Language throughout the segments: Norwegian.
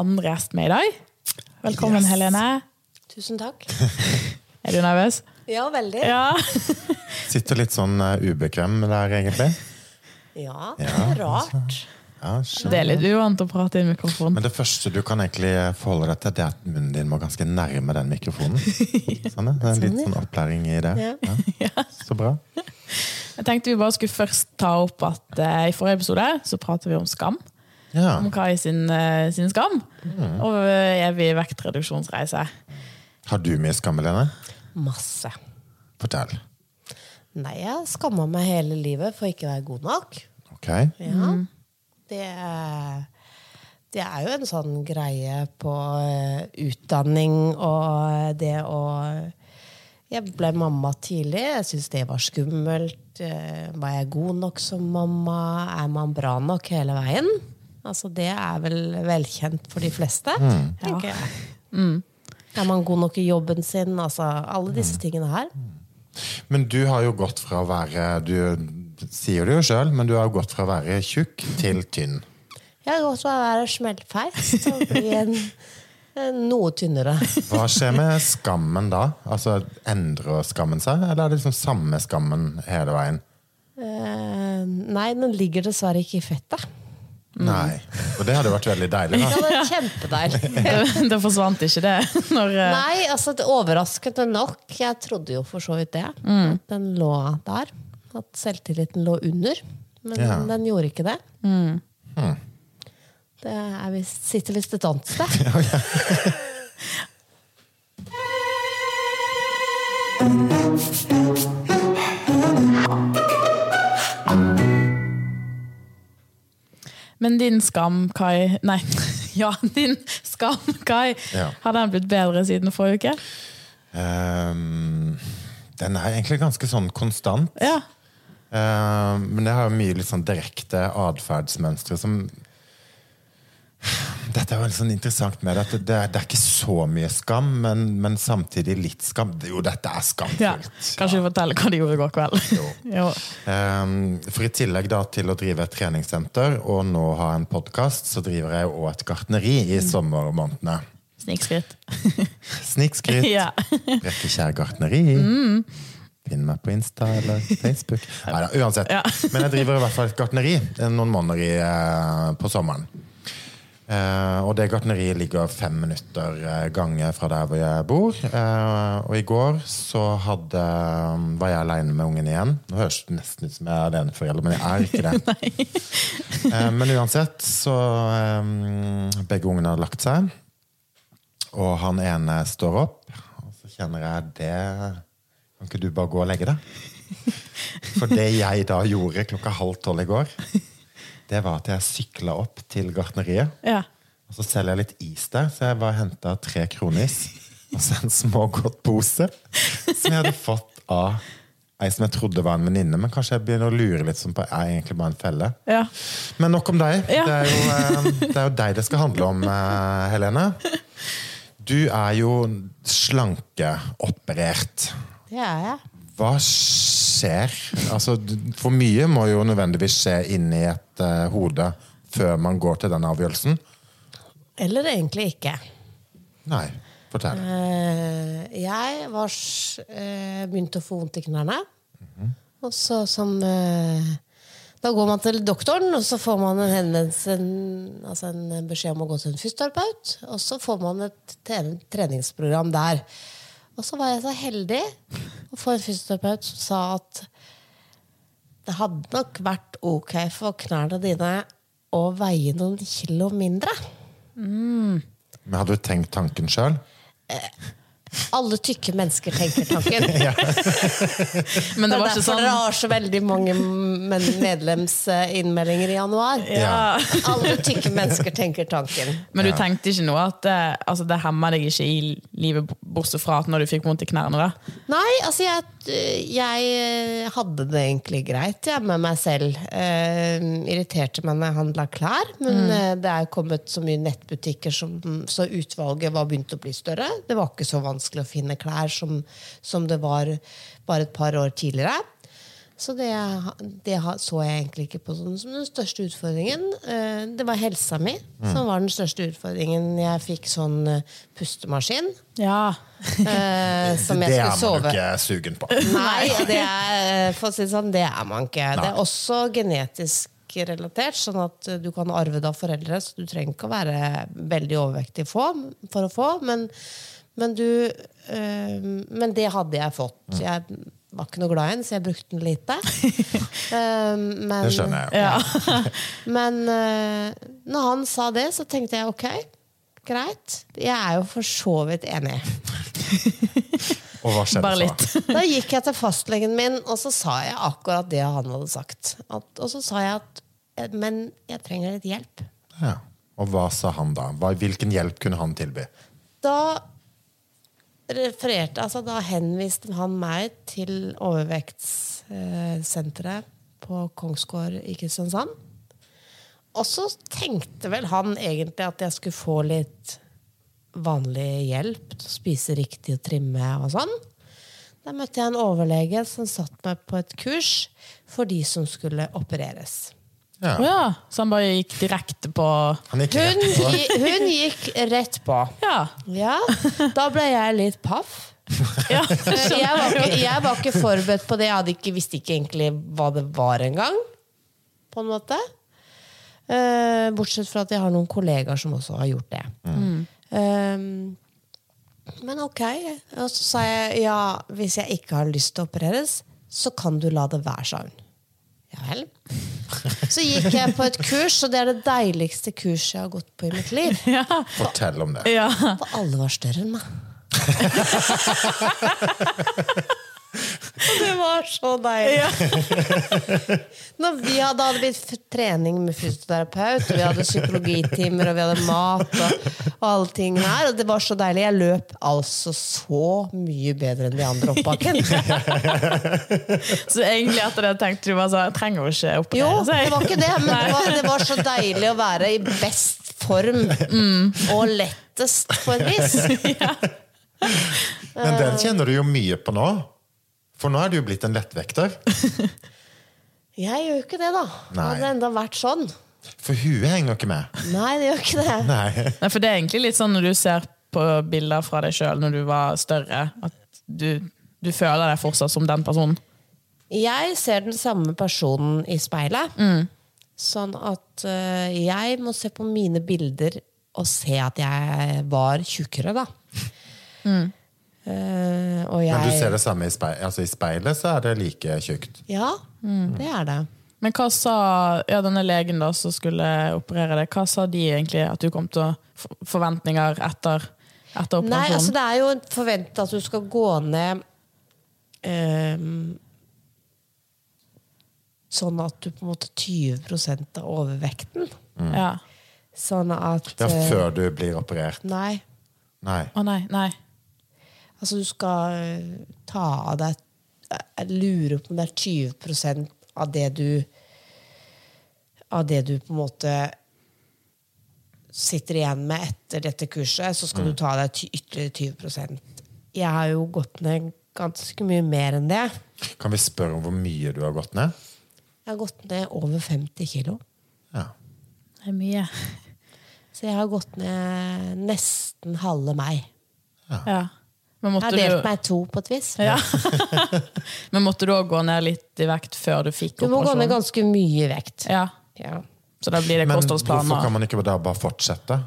andre gjest med i dag. Velkommen, Yes. Helene. Tusen takk. Er du nervøs? Ja, veldig. Ja. Sitter litt sånn uh, ubekvem der, egentlig. Ja, det Ja, er rart. Ja. Det er litt uvant å prate i en mikrofon. Men det første du kan egentlig forholde deg til, det er at munnen din må ganske nærme den mikrofonen. Sånn. Det er litt sånn opplæring i det. Ja. Ja. Så bra. Jeg tenkte vi bare skulle først ta opp at eh, i forrige episode så pratet vi om skam. Ja. Om Kai sin, eh, sin skam. Mm. Og eh, evig vektreduksjonsreise. Har du mye skam, Helene? Masse. Fortell. Nei, jeg skamma meg hele livet for ikke å være god nok. Ok. Ja. Det, det er jo en sånn greie på eh, utdanning og det å Jeg ble mamma tidlig. Jeg syntes det var skummelt. Eh, Var jeg god nok som mamma? Er man bra nok hele veien? Altså, det er vel velkjent for de fleste, tenker jeg. Er man god nok i jobben sin? Altså, alle disse tingene her. Men du har jo gått fra å være Du sier det jo sjøl, men du har jo gått fra å være tjukk til tynn. Jeg har gått fra å være smellfeit til å bli en, en noe tynnere. Hva skjer med skammen da? Altså, Endrer skammen seg, eller er det liksom samme skammen hele veien? Eh, nei, den ligger dessverre ikke i fettet. Nei. Og det hadde vært veldig deilig. Da. det er kjempedeilig. Det, det forsvant ikke, det. Når, uh... Nei, altså det overraskende nok. Jeg trodde jo for så vidt det. At den lå der. At selvtilliten lå under. Men Ja. den gjorde ikke det. Det er visst, sitter visst et annet sted. Men din skam, Kai Nei, ja, din skam, Kai. Ja. Har den blitt bedre siden forrige uke? Um, den er egentlig ganske sånn konstant. Ja. Ehm, men det har jo mye litt sånn direkte atferdsmønstre som Dette er jo sånn interessant med det. Det, er, det er ikke så mye skam, men, men samtidig litt skam. Jo, dette er ja. skamfullt. Kanskje du forteller hva de gjorde i går kveld? Jo. jo. Um, For i tillegg da til å drive et treningssenter og nå ha en podkast, så driver jeg også et gartneri i sommermånedene. Snikskritt. Snikskritt. ja. Brekkekjær gartneri. Finn meg på Insta eller Facebook. Neida, uansett. Ja. Men jeg driver i hvert fall et gartneri eh, noen måneder i, eh, på sommeren. Eh, og det gartneriet ligger fem minutter eh, gange fra der hvor jeg bor. Eh, og i går så hadde, var jeg aleine med ungen igjen. Nå høres det nesten ut som jeg er aleneforelder, men jeg er ikke det. Men uansett, så eh, Begge ungene hadde lagt seg. Og han ene står opp, og så kjenner jeg det Kan ikke du bare gå og legge deg? For det jeg da gjorde klokka halv tolv i går, det var at jeg sykla opp til gartneriet. ja. Og så selger jeg litt is der, så jeg bare henta tre kronis og så en smågodtpose som jeg hadde fått av ei som jeg trodde var en venninne, men kanskje jeg begynner å lure litt på er egentlig bare en felle. ja. Men nok om deg. Ja. Det, er jo, eh, det er jo deg det skal handle om, eh, Helene. Du er jo slankeoperert. Det er jeg. Hva skjer? Altså, for mye må jo nødvendigvis skje inni et uh, hode før man går til den avgjørelsen. Eller egentlig ikke. Nei, fortell. Uh, jeg var, eh, begynte å få vondt i knærne. Og så som Da går man til doktoren, og så får man en henvendelse en- Altså en beskjed om å gå til en fysioterapeut. Og så får man et tre- treningsprogram der. Og så var jeg så heldig få en fysioterapeut som sa at det hadde nok vært ok for knærne dine å veie noen kilo mindre. Men hadde du tenkt tanken sjøl? Alle tykke mennesker tenker tanken. Men det Det er var ikke sånn dere har så veldig mange medlemsinnmeldinger i januar. ja. Alle tykke mennesker tenker tanken. Men du tenkte ikke noe at det, altså, det hemmer deg ikke i livet, bortsett fra at når du fikk vondt i knærne? da? Nei, altså jeg, jeg hadde det egentlig greit ja, med meg selv. Eh, irriterte meg når jeg handla klær, men mm. det er kommet så mye nettbutikker som, så utvalget var begynt å bli større. Det var ikke så vanskelig å finne klær som, som det var bare et par år tidligere. Så det, det så jeg egentlig ikke på som som den største utfordringen. Eh, Det var helsa mi som var den største utfordringen. Jeg fikk sånn eh, pustemaskin Ja. eh, som Det jeg er skulle man jo sove. ikke sugen på. Nei, det er, for å si det sånn, det er man ikke. Det er også genetisk relatert, sånn at du kan arve det av foreldre. Så du trenger ikke å være veldig overvektig for å få, men, men du øh, Men det hadde jeg fått. Jeg var ikke noe glad i den, så jeg brukte den lite. Um, men, Det skjønner jeg. ja. men uh, når han sa det, så tenkte jeg ok, greit. Jeg er jo for så vidt enig. Og hva skjedde Bare så? litt. Da gikk jeg til fastlegen min, og så sa jeg akkurat det han hadde sagt. At, og så sa jeg at eh, Men jeg trenger litt hjelp. Ja. Og hva sa han da? Hvilken hjelp kunne han tilby? Da refererte Altså, da henviste han meg til overvektssenteret på Kongsgård i Kristiansand. Og så tenkte vel han egentlig at jeg skulle få litt vanlig hjelp spise riktig og trimme og sånn. Da møtte jeg en overlege som satt meg på et kurs for de som skulle opereres. Ja. Ja. Så han bare gikk direkte på Han gikk Hun, rett på. hun gikk rett på. Ja. Ja, da ble jeg litt paff. ja. Jeg var, ikke, jeg var ikke forberedt på det. Jeg hadde ikke, visste ikke egentlig hva det var engang. På en måte. Eh, bortsett fra at jeg har noen kollegaer som også har gjort det. Eh, men ok. Og så sa jeg ja, hvis jeg ikke har lyst til å opereres, så kan du la det være, sa hun. Ja vel. Så gikk jeg på et kurs, og det er det deiligste kurset jeg har gått på i mitt liv. Fortell om det. ja. For alle var større enn meg. Det var så deilig. Når vi hadde, hadde vi trening med fysioterapeut, og vi hadde psykologitimer, og vi hadde mat og, og alle tingene her. Og det var så deilig. Jeg løp altså så mye bedre enn de andre oppbakken. Så egentlig etter det tenkte du bare sånn Jeg trenger jo ikke Jo, operere det var ikke det, men det var, det var så deilig å være i best form og lettest, på et vis. Men den kjenner du jo mye på nå. For nå er du jo blitt en lettvekter. Jeg gjør jo ikke det, da. Nei. Hadde det enda vært sånn. For huet henger ikke med. Nei, det gjør ikke det. Nei. Nei, for det er egentlig litt sånn når du ser på bilder fra deg sjøl når du var større, at du, du føler deg fortsatt som den personen. Jeg ser den samme personen i speilet. Sånn at uh, jeg må se på mine bilder og se at jeg var tjukkere, da. Eh, og jeg Men du ser det samme i, speilet? altså i speilet, så er det like tjukt. Ja, det er det. Men hva sa ja, denne legen da som skulle operere deg, hva sa de egentlig at du kom til å Forventninger etter, etter operasjonen? Nei, altså det er jo forventa at du skal gå ned um, Sånn at du på en måte 20 av overvekten. ja. Sånn at Ja, eh, før du blir operert. Nei. Nei. Å nei, nei. Altså, du skal eh, ta av deg Jeg lurer på om det er 20 av det du Av det du på en måte sitter igjen med etter dette kurset, så skal du ta av deg ytterligere 20 Jeg har jo gått ned ganske mye mer enn det. Kan vi spørre om hvor mye du har gått ned? Jeg har gått ned over 50 kilo. Ja. Det er mye. Så jeg har gått ned nesten halve meg. Ja. Men Jeg måtte har delt du, meg i to, på et vis. ja. Men måtte du òg gå ned litt i vekt før du fikk Du må gå ned ganske mye i vekt. Ja. Ja. Så da blir det Men hvorfor kan man ikke da bare fortsette?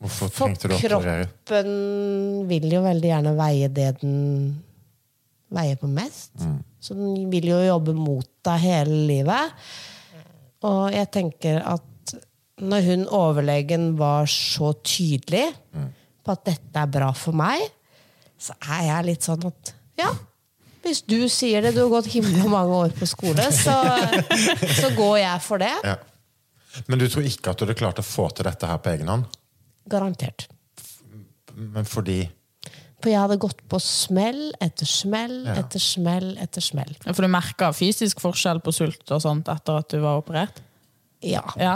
Hvorfor For trengte du å operere? kroppen vil jo veldig gjerne veie det den veier på mest. Mm. Så den vil jo jobbe mot deg hele livet. Og jeg tenker at når hun overlegen var så tydelig Mm. på at dette er bra for meg, så er jeg litt sånn at ja. Hvis du sier det, du har gått himla mange år på skole, så, så går jeg for det. Ja. Men du tror ikke at du hadde klart å få til dette her på egen hånd? Garantert. Men fordi For jeg hadde gått på smell etter smell Ja. etter smell etter smell. Ja, For du merka fysisk forskjell på sult og sånt etter at du var operert? Ja. Ja.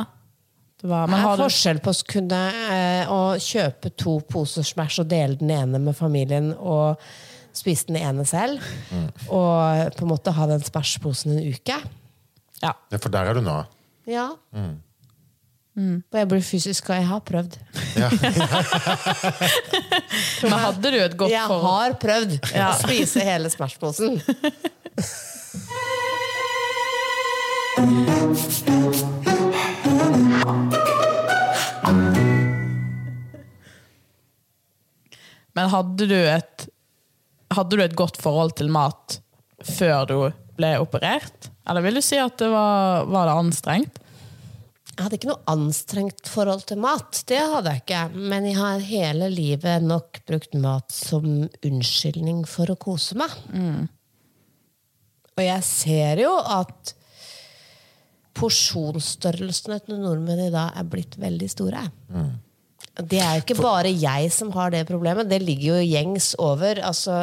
Det har. Det er har forskjell på å kunne eh, å kjøpe to poser Smash og dele den ene med familien, og spise den ene selv. Og på en måte ha den smasjposen en uke. Ja. Ja, for der er du nå. Ja. Og jeg blir fysisk, og jeg har prøvd. Ja. Men hadde du et godt forhold? Jeg har prøvd Ja. å spise hele smasjposen. Men hadde du et Hadde du et godt forhold til mat før du ble operert? Eller vil du si at det var, var det anstrengt? Jeg hadde ikke noe anstrengt forhold til mat. Det hadde jeg ikke. Men jeg har hele livet nok brukt mat som unnskyldning for å kose meg. Og jeg ser jo at porsjonsstørrelsene til nordmenn i dag er blitt veldig store. Det er jo ikke bare jeg som har det problemet. Det ligger jo gjengs over. Altså,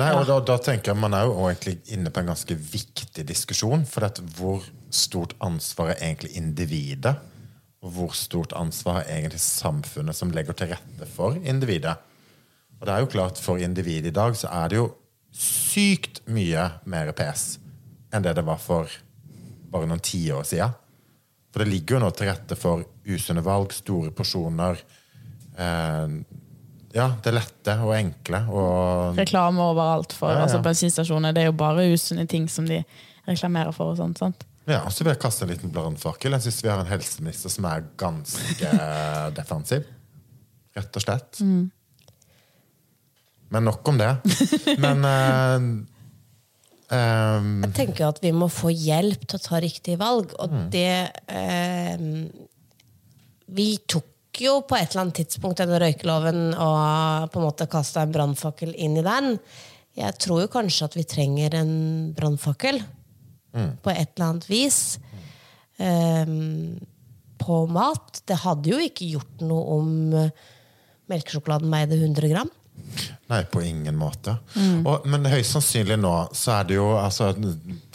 Nei, og da, da tenker jeg Man er jo egentlig inne på en ganske viktig diskusjon. For dette, hvor stort ansvar er egentlig individet? Og hvor stort ansvar har egentlig samfunnet som legger til rette for individet? Og det er jo klart For individet i dag så er det jo sykt mye mer pes enn det det var for bare noen tiår siden. For det ligger jo nå til rette for usunne valg, store porsjoner. Eh, ja, det lette og enkle. Og Reklame overalt for Ja, ja. Altså, bensinstasjoner. Det er jo bare usunne ting som de reklamerer for. og sånt, sant? Ja, så vil jeg kaste en liten brannfakkel. Jeg syns vi har en helseminister som er ganske defensiv. Rett og slett. Men nok om det. Men eh, um, Jeg tenker at vi må få hjelp til å ta riktige valg, og det eh, Vi tok jo på et eller annet tidspunkt denne røykeloven og på en måte kasta en brannfakkel inn i den. Jeg tror jo kanskje at vi trenger en brannfakkel på et eller annet vis. Um, på mat. Det hadde jo ikke gjort noe om melkesjokoladen veide 100 gram. Nei, på ingen måte. Og, men høyst sannsynlig nå så er det jo altså,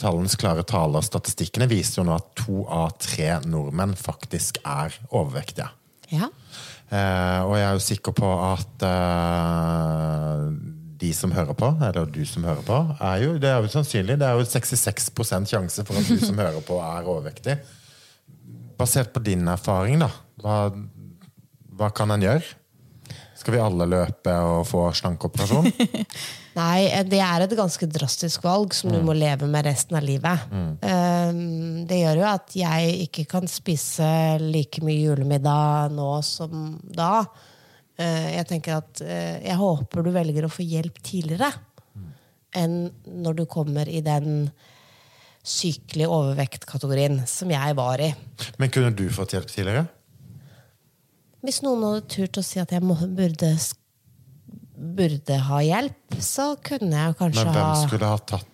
Tallenes klare taler, statistikkene viser jo nå at to av tre nordmenn faktisk er overvektige. Ja. Eh, og jeg er jo sikker på at eh, de som hører på, eller du som hører på, er jo, det er jo sannsynlig. Det er jo 66% sjanse for at du som hører på, er overvektig. Basert på din erfaring, da. Hva, hva kan en gjøre? Skal vi alle løpe og få slankeoperasjon? Nei, eh, det er et ganske drastisk valg som du må leve med resten av livet. Um, Det gjør jo at jeg ikke kan spise like mye julemiddag nå som da. Eh, Jeg tenker at eh, jeg håper du velger å få hjelp tidligere enn når du kommer i den sykelig overvektkategorien som jeg var i. Men kunne du fått hjelp tidligere? Hvis noen hadde turt å si at jeg må, burde, burde ha hjelp, så kunne jeg kanskje ha Men hvem skulle ha tatt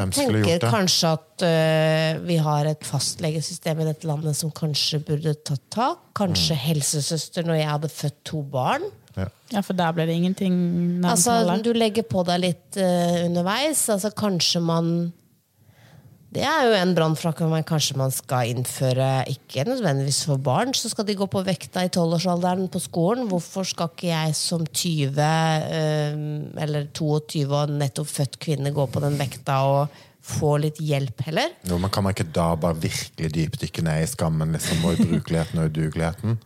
Hvem skulle gjort det? Tenker kanskje at uh, vi har et fastlegesystem i dette landet som kanskje burde tatt tak. Kanskje Mm. helsesøster når jeg hadde født to barn. Ja, for der ble det ingenting Altså, du legger på deg litt uh, underveis. Altså, kanskje man Det er jo en brannfrakke men kanskje man skal innføre Ikke nødvendigvis for barn, så skal de gå på vekta i tolvårsalderen på skolen. Hvorfor skal ikke jeg som 20 øh, eller 22 og nettopp født kvinne gå på den vekta og få litt hjelp heller? Jo, men Kan man ikke da bare virkelig dypdykke ned i skammen liksom, og ubrukeligheten og udugeligheten?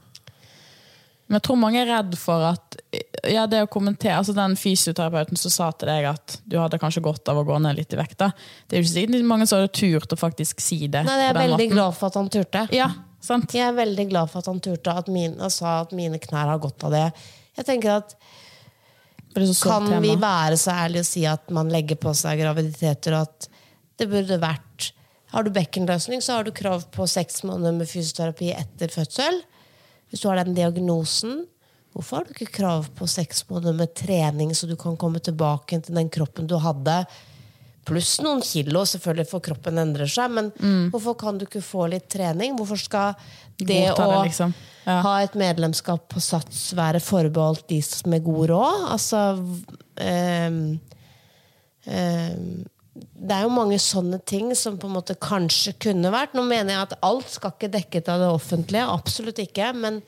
Men jeg tror mange er redd for at ja, det å kommentere, altså Den fysioterapeuten som sa til deg at du hadde kanskje godt av å gå ned litt i vekta, det er jo ikke sikkert mange som hadde turt å faktisk si det. Nei, jeg er veldig måten. glad for at han turte. Ja, sant? Jeg er veldig glad for at han turte at min, og sa at mine knær har godt av det. Jeg tenker at Kan tema. vi være så ærlige å si at man legger på seg graviditeter, og at det burde vært Har du bekkenløsning, så har du krav på seks måneder med fysioterapi etter fødsel. Hvis du har den diagnosen, hvorfor har du ikke krav på seks måneder med trening, så du kan komme tilbake til den kroppen du hadde? Pluss noen kilo, selvfølgelig, for kroppen endrer seg. Men hvorfor kan du ikke få litt trening? Hvorfor skal det det å liksom. Ja. ha et medlemskap på Sats være forbeholdt de som med god råd? Altså um, ehm, Det er jo mange sånne ting som på en måte kanskje kunne vært. Nå mener jeg at alt skal ikke dekkes av det offentlige, absolutt ikke. Men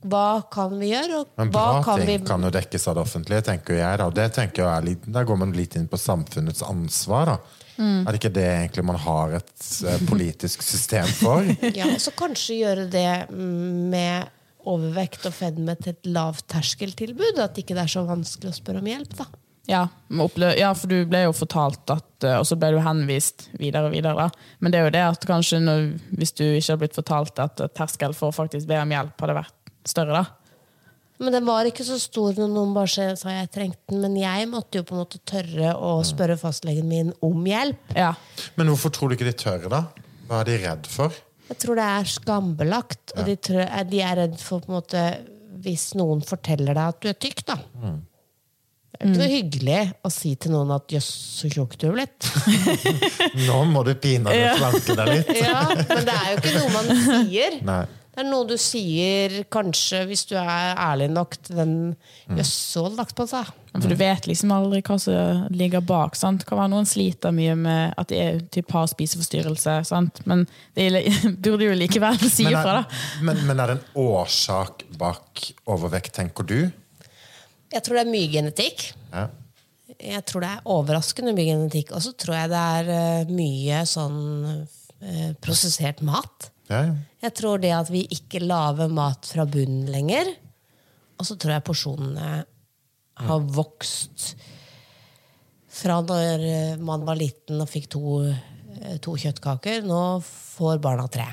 hva kan vi gjøre, Men bra kan ting vi kan jo dekkes av det offentlige, tenker jeg. da. Det tenker jeg er litt, Der går man litt inn på samfunnets ansvar. da. Mm. Er det ikke det egentlig man har et eh, politisk system for? Ja, og så kanskje gjøre det med overvekt og fedme til et lavterskeltilbud. At ikke det er så vanskelig å spørre om hjelp. da. Ja, ja, for du ble jo fortalt at eh, Og så ble du henvist videre og videre. Men det er jo det at kanskje når, hvis du ikke hadde blitt fortalt at terskel for å faktisk be om hjelp hadde vært større, da. Men den var ikke så stor når noen bare sa jeg trengte den. Men jeg måtte jo på en måte tørre å spørre fastlegen min om hjelp. Ja. Men hvorfor tror du ikke de tør, da? Hva er de redd for? Jeg tror det er skambelagt, og de, tror, eh, de er redd for på en måte hvis noen forteller deg at du er tykk, da. Det er ikke noe hyggelig å si til noen at 'jøss, så tjukk du er blitt'. Nå må du pinadø slanke deg litt. Ja, men det er jo ikke noe man sier. Nei. Det er noe du sier kanskje hvis du er ærlig nok til den 'jøss, så lagt på seg'. For du vet liksom aldri hva som ligger bak. sant? Kan være Noen sliter mye med at de er typ har spiseforstyrrelse, sant? men de burde jo likevel si ifra. Men, da. men, men er det en årsak bak overvekt, tenker du? Jeg tror det er mye genetikk. Ja. Jeg tror det er overraskende mye genetikk. Og så tror jeg det er eh, mye sånn eh, prosessert mat. Ja, ja. Jeg tror det at vi ikke lager mat fra bunnen lenger. Og så tror jeg porsjonene har vokst fra når eh, man var liten og fikk to, to kjøttkaker. Nå får barna tre.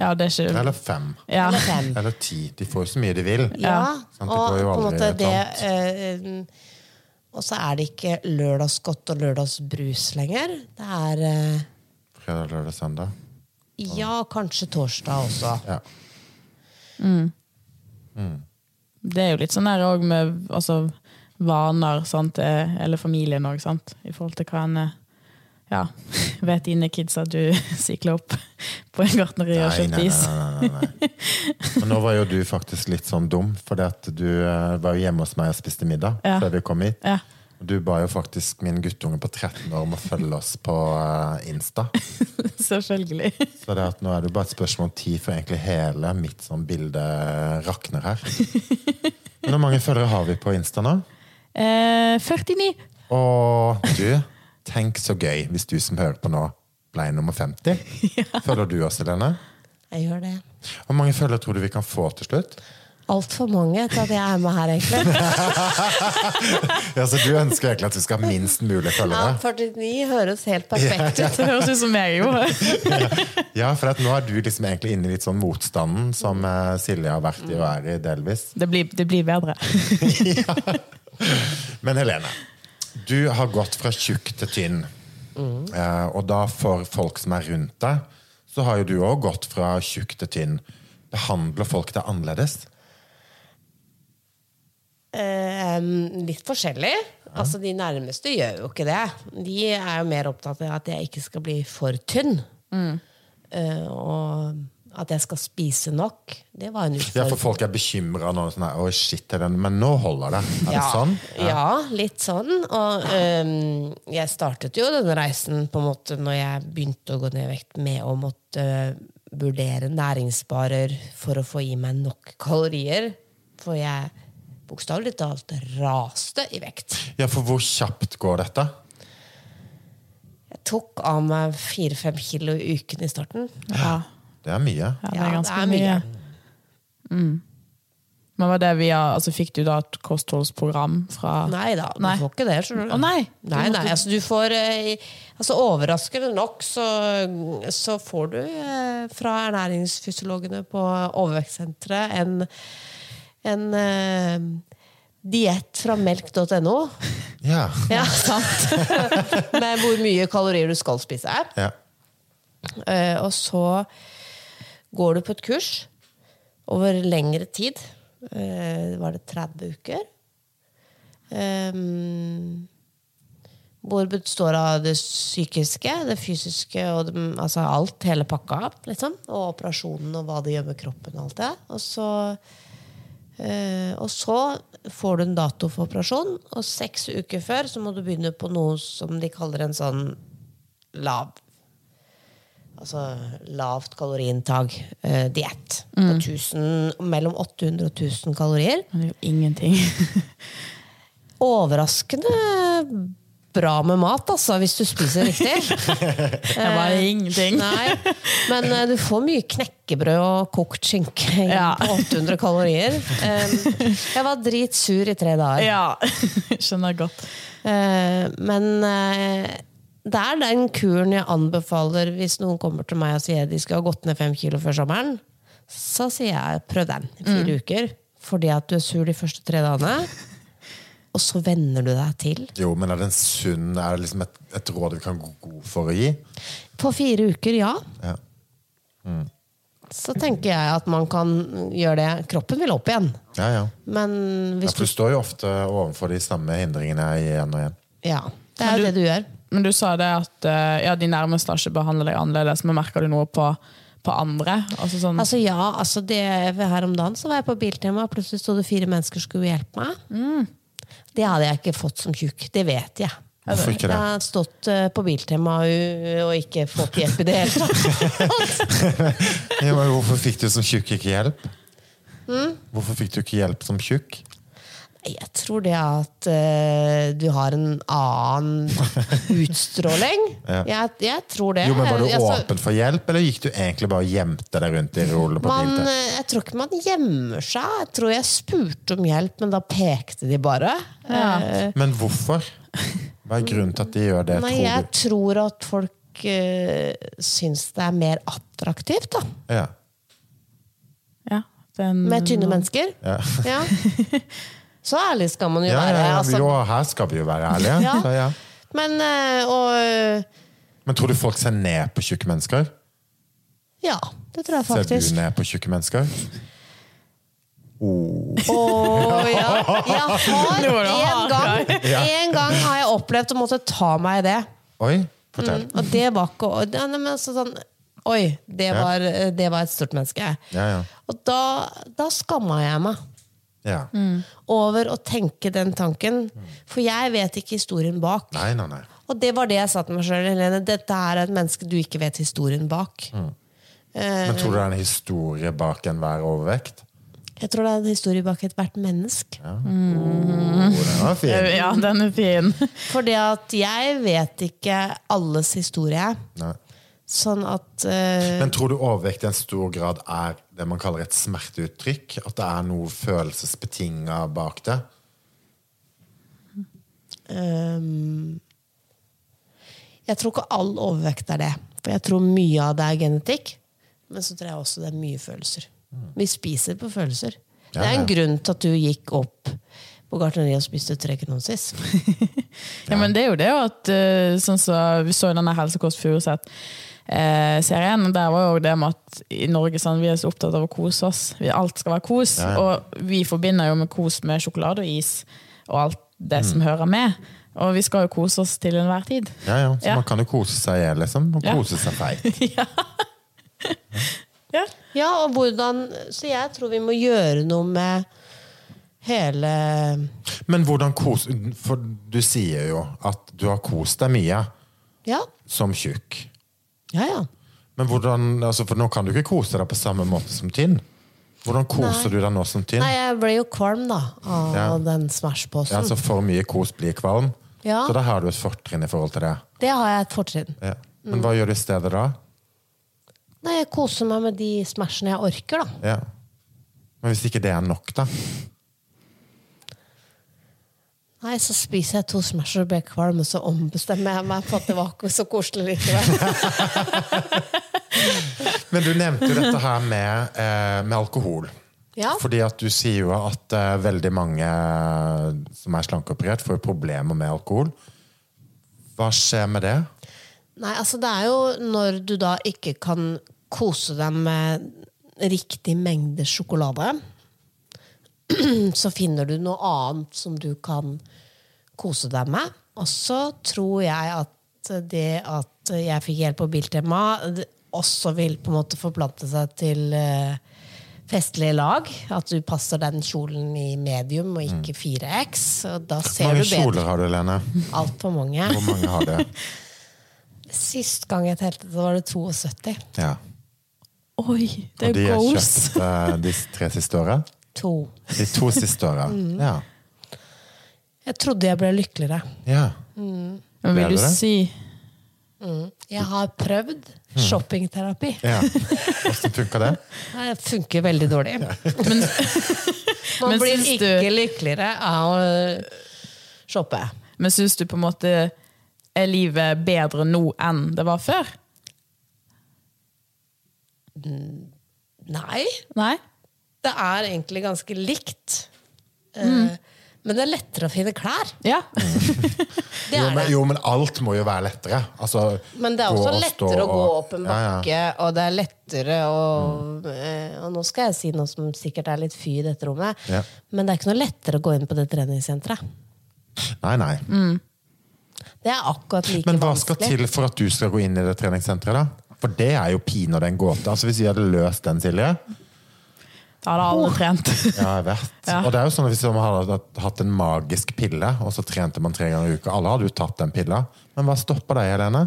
Ja, det er ikke Eller fem. ja. Eller fem. Eller ti. De får jo så mye de vil. Ja, og på en måte det uh, Og så er det ikke lørdagsgodt og lørdagsbrus lenger. Det er uh, Fredag, lørdag, søndag. ja, kanskje torsdag også. Ja. Det er jo litt sånn der òg med altså, vaner, sant? eh, eller familien òg, sant. I forhold til hva en ja, vet dine kids at du sykler opp på en gartneri og kjøper is? nei, nei, nei. Nå var jo du faktisk litt sånn dum, for du eh, var jo hjemme hos meg og spiste middag Ja. før vi kom hit. Ja. Du ba jo faktisk min guttunge på 13 år om å følge oss på eh, Insta. Selvfølgelig. Så det at nå er det bare et spørsmål om tid før egentlig hele mitt sånn bilde rakner her. Men hvor mange følgere har vi på Insta nå? Eh, 49. Og du, tenk så gøy hvis du som hører på nå, ble nummer 50. Følger du oss, Helene? Jeg gjør det. Hvor mange følgere tror du vi kan få til slutt? Altfor mange til at jeg er med her, egentlig. Ja, så Du ønsker egentlig at du skal ha minst mulig følgere? Ja, følgere? 49 høres helt perfekt ut. Det høres ut som jeg jo. Ja, for at nå er du liksom egentlig inne i litt sånn motstanden som eh, Silje har vært i og er i, delvis. Det blir, det blir bedre. Men Helene, du har gått fra tjukk til tynn. Eh, og da for folk som er rundt deg, så har jo du òg gått fra tjukk til tynn. Behandler folk deg annerledes? Eh, litt forskjellig. Altså, de nærmeste gjør jo ikke det. De er jo mer opptatt av at jeg ikke skal bli for tynn. Eh, og at jeg skal spise nok. Det var en utfordring. Ja, for folk er bekymra nå. Sånn her, Oi, shit, Helene, men nå holder det. Er det sånn? Ja, litt sånn. Og øhm, jeg startet jo denne reisen på en måte når jeg begynte å gå ned i vekt, med å måtte vurdere næringsbarer for å få i meg nok kalorier. For jeg bokstavelig talt raste i vekt. Ja, for hvor kjapt går dette? Jeg tok av meg fire-fem kilo i uken i starten. Ja, Det er mye. ja det er er det ganske er mye. mye. Men var det via, altså Fikk du da et kostholdsprogram fra Nei da, du Nei. får ikke det. skjønner du. Å, nei. Nei, nei, altså du får eh, altså Overraskende nok så, så får du eh, fra ernæringsfysiologene på Overvektssenteret en, en uh, diett fra melk.no Ja. ja. med hvor mye kalorier du skal spise. ja. Uh, og så går du på et kurs over lengre tid. Eh, var det 30 uker? Um, hvor består av det psykiske, det fysiske og det, altså alt, hele pakka. Liksom. Og operasjonen og hva det gjør med kroppen. og alt det. Og så, eh, og så får du en dato for operasjon, og seks uker før så må du begynne på noe som de kaller en sånn lav altså, lavt kaloriinntak, eh, diett. Mm. Mellom 800 og 1000 kalorier. Det er jo ingenting. Overraskende bra med mat, altså, hvis du spiser riktig. Det er bare ingenting. Nei, men eh, du får mye knekkebrød og kokt skinke Ja. på 800 kalorier. Um, jeg var dritsur i tre dager. Ja, skjønner godt. Eh, men eh, det er den kuren jeg anbefaler hvis noen kommer til meg og sier de skal ha gått ned fem kilo før sommeren. Så sier jeg prøv den i fire uker. Fordi at du er sur de første tre dagene. Og så venner du deg til. Jo, men er det en sunn Er det liksom et, et råd vi kan gå god for å gi? På fire uker, ja. Ja. Så tenker jeg at man kan gjøre det. Kroppen vil opp igjen. Ja, ja. Men ja for du du står jo ofte overfor de samme hindringene igjen og igjen. Ja, det er du- det du gjør. Men du sa det at eh, ja, de nærmeste har ikke behandlet deg annerledes, men merker du noe på, på andre? Altså sånn, Altså ja, altså det, Her om dagen så var jeg på Biltema, og plutselig sto det fire mennesker som skulle hjelpe meg. Det hadde jeg ikke fått som tjukk. Det vet jeg. Hvorfor ikke Jeg det? har stått eh, på Biltema og, og ikke fått hjelp i det hele tatt. Ja, men hvorfor fikk du som tjukk ikke hjelp? Mm. Hvorfor fikk du ikke hjelp som tjukk? Jeg tror det at uh, du har en annen utstråling. Ja. jeg, jeg tror det. Jo, men Var du Altså, åpen for hjelp, eller gikk du egentlig bare og gjemte deg rundt i rollen på Man, eh, jeg tror ikke man gjemmer seg. Jeg tror jeg spurte om hjelp, men da pekte de bare. Eh, Men hvorfor? Hva er grunnen til at de gjør det, Nei, jeg tror du? tror at folk uh, syns det er mer attraktivt da. Ja. ja, den, med tynne mennesker. Ja. Ja. Så ærlig skal man jo Ja, være. ja, ja. altså. Jo, her skal vi jo være ærlige. Ja. Så, ja. Men eh, og, Men tror du folk ser ned på tjukke mennesker? Ja, det tror jeg faktisk. Ser du ned på tjukke mennesker? Oh. Å, ja. Jeg har en gang, en gang har jeg opplevd å måtte ta meg i det. Oi, fortell. Og det var ikke nei, men altså sånn, Oi, det var, det var et stort menneske. Ja, ja. Og da, da skamma jeg meg ja. over å tenke den tanken. For jeg vet ikke historien bak. Nei, nei, nei. Og det var det jeg sa til meg sjøl. Helene, dette er et menneske du ikke vet historien bak. Mm. Men tror du det er en historie bak enhver overvekt? Jeg tror det er en historie bak ethvert menneske. Oh, den var fin. Ja, den er fin. For det at jeg vet ikke alles historie. Nei. Sånn at uh... Men tror du overvekt i en stor grad er det man kaller et smerteuttrykk? At det er noe følelsesbetinga bak det? Um, Jeg tror ikke all overvekt er det. For jeg tror mye av det er genetikk. Men så tror jeg også det er mye følelser. Vi spiser på følelser. Det er en grunn til at du gikk opp på gartneriet og spiste tre kenosis. Ja, men det er jo det at eh, sånn som Vi så denne Helsekost Furuseth-serien. der var jo det med at i Norge sånn, vi er så opptatt av å kose oss. Vi, alt skal være kos. Ja, ja. Og vi forbinder jo med kos med sjokolade og is og alt det Mm. som hører med. Og vi skal jo kose oss til enhver tid. Ja, ja. Så Ja. man kan jo kose seg i hjel, liksom. Og Ja. kose seg feit. Ja. Ja, og hvordan Så jeg tror vi må gjøre noe med hele Men hvordan kos For du sier jo at du har kost deg mye Ja. som tjukk. Ja, ja. Men hvordan, altså For nå kan du ikke kose deg på samme måte som Tinn. Hvordan koser Nei. du deg nå som Tinn? Nei, jeg ble jo kvalm, da, av Ja. den Smash-posen. altså For mye kos blir kvalm. Ja. Så da har du et fortrinn i forhold til det. Det har jeg et fortrinn. Ja. Men hva gjør du i stedet da? Nei, jeg koser meg med de Smashene jeg orker, da. Ja. Men hvis ikke det er nok, da? Nei, så spiser jeg to Smasher og blir kvalm, og så ombestemmer jeg meg på at det var ikke så koselig likevel. Men du nevnte jo dette her med, eh, med alkohol. Ja. Fordi at du sier jo at eh, veldig mange eh, som er slankeoperert, får problemer med alkohol. Hva skjer med det? Nei, altså det er jo når du da ikke kan kose deg med riktig mengde sjokolade, så finner du noe annet som du kan kose deg med. Og så tror jeg at det at jeg fikk hjelp på Biltema, også vil på en måte forplante seg til eh, festlige lag. At du passer den kjolen i medium og ikke 4X. Og da Hvor ser mange du bedre. kjoler har du, Lene? Altfor mange. Hvor mange har det? Sist gang jeg telte, så var det 72. Ja. Oi, det Og de er er kjøpt eh, de tre siste åra? To. De to siste åra. Mm. Ja. Jeg trodde jeg ble lykkeligere. ja. Men Ble vil du si mm. Jeg har prøvd shoppingterapi. ja. Åssen funka det? Det funker veldig dårlig. Men, Man Men blir ikke du- lykkeligere av å shoppe. men syns du på en måte er livet bedre nå enn det var før? Nei, Nei? Det er egentlig ganske likt. Mm. Eh, Men det er lettere å finne klær. Ja. Det Jo men, jo, men alt må jo være lettere. Altså, Men det er også lettere å gå og- opp en Ja, ja. bakke, og det er lettere å mm. Og nå skal jeg si noe som sikkert er litt fy i dette rommet, Ja. men det er ikke noe lettere å gå inn på det treningssenteret. Nei, nei. Det er akkurat like vanskelig. Men hva skal vanskelig. til for at du skal gå inn i det treningssenteret, da? For det er jo pinadø en gåte. Altså, hvis vi hadde løst den, Silje Da hadde alle trent. Ja, jeg vet. Ja. Og det er jo sånn at Hvis man hadde hatt en magisk pille, og så trente man tre ganger i uka Alle hadde jo tatt den pilla. Men hva stopper deg, Helene?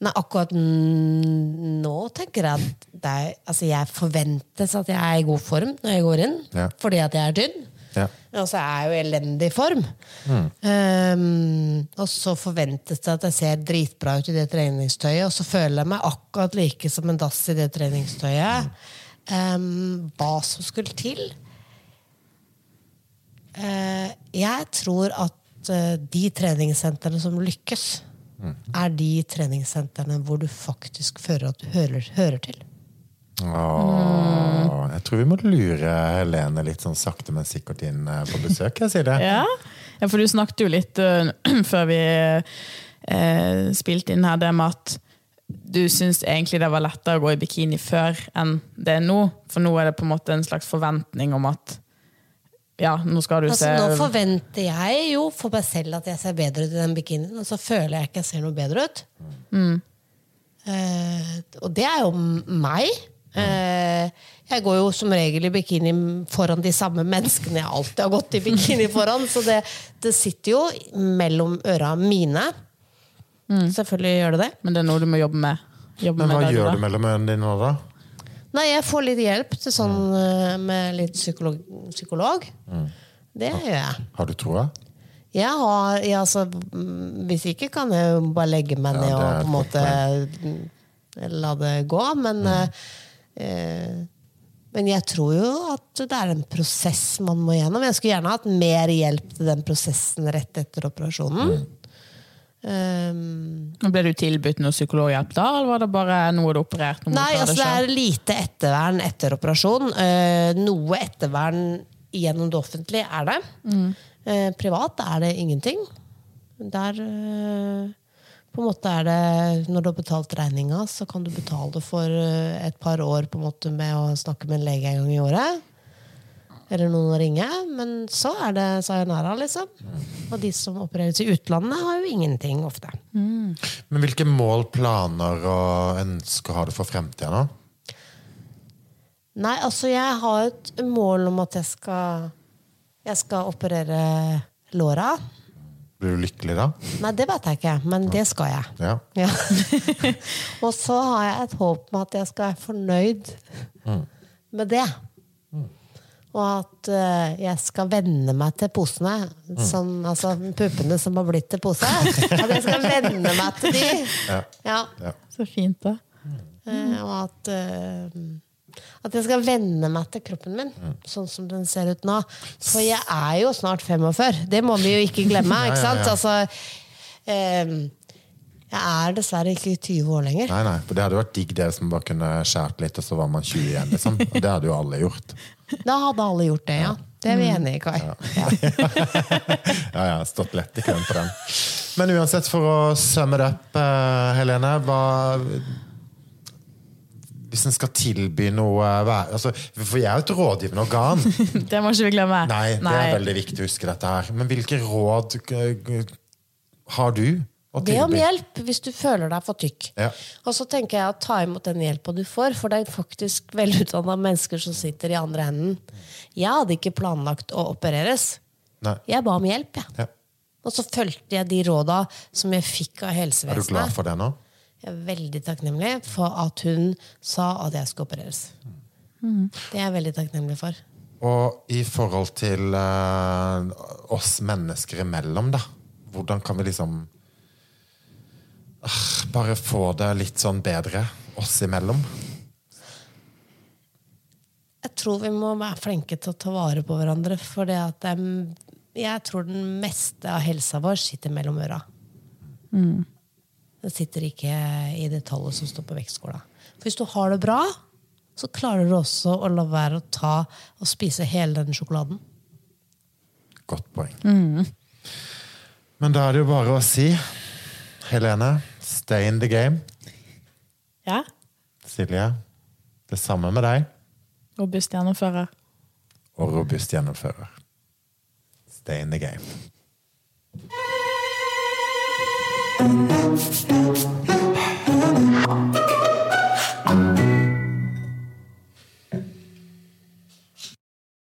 Nei, akkurat nå tenker jeg at det er, altså jeg forventes at jeg er i god form når jeg går inn, Ja. fordi at jeg er tynn. Ja. Og så er jeg jo i elendig form. Mm. Um, og så forventes det at jeg ser dritbra ut i det treningstøyet, og så føler jeg meg akkurat like som en dass i det treningstøyet. Um, hva som skulle til? Uh, jeg tror at uh, de treningssentrene som lykkes, er de treningssentrene hvor du faktisk føler at du hører, hører til. Åh, jeg tror vi må lure Helene litt sånn sakte, men sikkert inn eh, på besøk. Jeg sier det. Ja. ja, for du snakket jo litt uh, før vi uh, spilte inn her, det med at du syns egentlig det var lettere å gå i bikini før enn det er nå. For nå er det på en måte en slags forventning om at ja, nå skal du Altså, se nå forventer jeg jo for meg selv at jeg ser bedre ut i den bikinien, og så føler jeg ikke jeg ser noe bedre ut. Eh, og det er jo meg. Eh, jeg går jo som regel i bikini foran de samme menneskene jeg alltid har gått i bikini foran, så det, det sitter jo mellom øra mine. Selvfølgelig gjør det det. Men det er noe du må jobbe med. Jobbe Men hva med gjør du mellom øynene dine nå, da? Nei, jeg får litt hjelp til sånn, eh, med litt psykolog. psykolog. Det gjør jeg. Har du troa? Jeg har, ja, altså, mm, hvis ikke kan jeg jo bare legge meg ned ja, og på en måte mm, la det gå. Men, mm. eh, men jeg tror jo at det er en prosess man må gjennom. Jeg skulle gjerne hatt mer hjelp til den prosessen rett etter operasjonen. Um, Ble du tilbudt noe psykologhjelp da, eller var det bare noe du opererte? Nei, altså det er lite ettervern etter operasjon. Uh, noe ettervern gjennom det offentlige er det. Eh, privat er det ingenting. Der uh, på en måte er det Når du har betalt regninga, så kan du betale for et par år på en måte med å snakke med en lege en gang i året. Eller noen å ringe. Men så er det sayonara, liksom. Og de som opereres i utlandet, har jo ingenting ofte. Men hvilke mål, planer og ønsker har du for fremtida da? Nei, altså jeg har et mål om at jeg skal Jeg skal operere låra. Blir du lykkelig da? Nei, det vet jeg ikke, men det skal jeg. Ja. Ja. og så har jeg et håp om at jeg skal være fornøyd med det. Og at uh, jeg skal venne meg til posene. Som, altså puppene som har blitt til pose. At jeg skal venne meg til de. Ja. Ja. Ja. Så fint, da. Uh, og at uh, at jeg skal venne meg til kroppen min, sånn som den ser ut nå. For jeg er jo snart 45. Det må vi jo ikke glemme. Ikke sant? ja. Altså, jeg er dessverre ikke 20 år lenger. Nei, nei, for Det hadde vært digg det som bare kunne skjært litt, og så var man 20 igjen. liksom. Og det hadde jo alle gjort. Da hadde alle gjort det, ja. Det er vi enige i, Kai. Ja. Ja, ja, stått lett i køen på den. Men uansett, for å summe det opp, eh, Helene hva, Hvis en skal tilby noe altså, For jeg er jo et rådgivende organ. Det må ikke vi glemme. Nei, det er veldig viktig å huske dette her. Men hvilke råd eh, har du Be om hjelp hvis du føler deg for tykk. Ja. Og så tenker jeg å ta imot den hjelpa du får, for det er faktisk velutdanna mennesker som sitter i andre enden. Jeg hadde ikke planlagt å opereres. Nei. Jeg ba om hjelp, jeg. Ja. Og så fulgte jeg de råda som jeg fikk av helsevesenet. Er du glad for det nå? Jeg er veldig takknemlig for at hun sa at jeg skulle opereres. Det er jeg veldig takknemlig for. Og i forhold til uh, oss mennesker imellom, da. Hvordan kan vi liksom Bare få det litt sånn bedre oss imellom? Jeg tror vi må være flinke til å ta vare på hverandre. For det at jeg tror den meste av helsa vår sitter mellom øra. Det sitter ikke i det tallet som står på vektskåla. For hvis du har det bra, så klarer du også å la være å ta og spise hele den sjokoladen. Godt poeng. Men da er det jo bare å si, Helene, stay in the game. Ja. Silje, det samme med deg. Robust gjennomfører. Og robust gjennomfører. Stay in the game.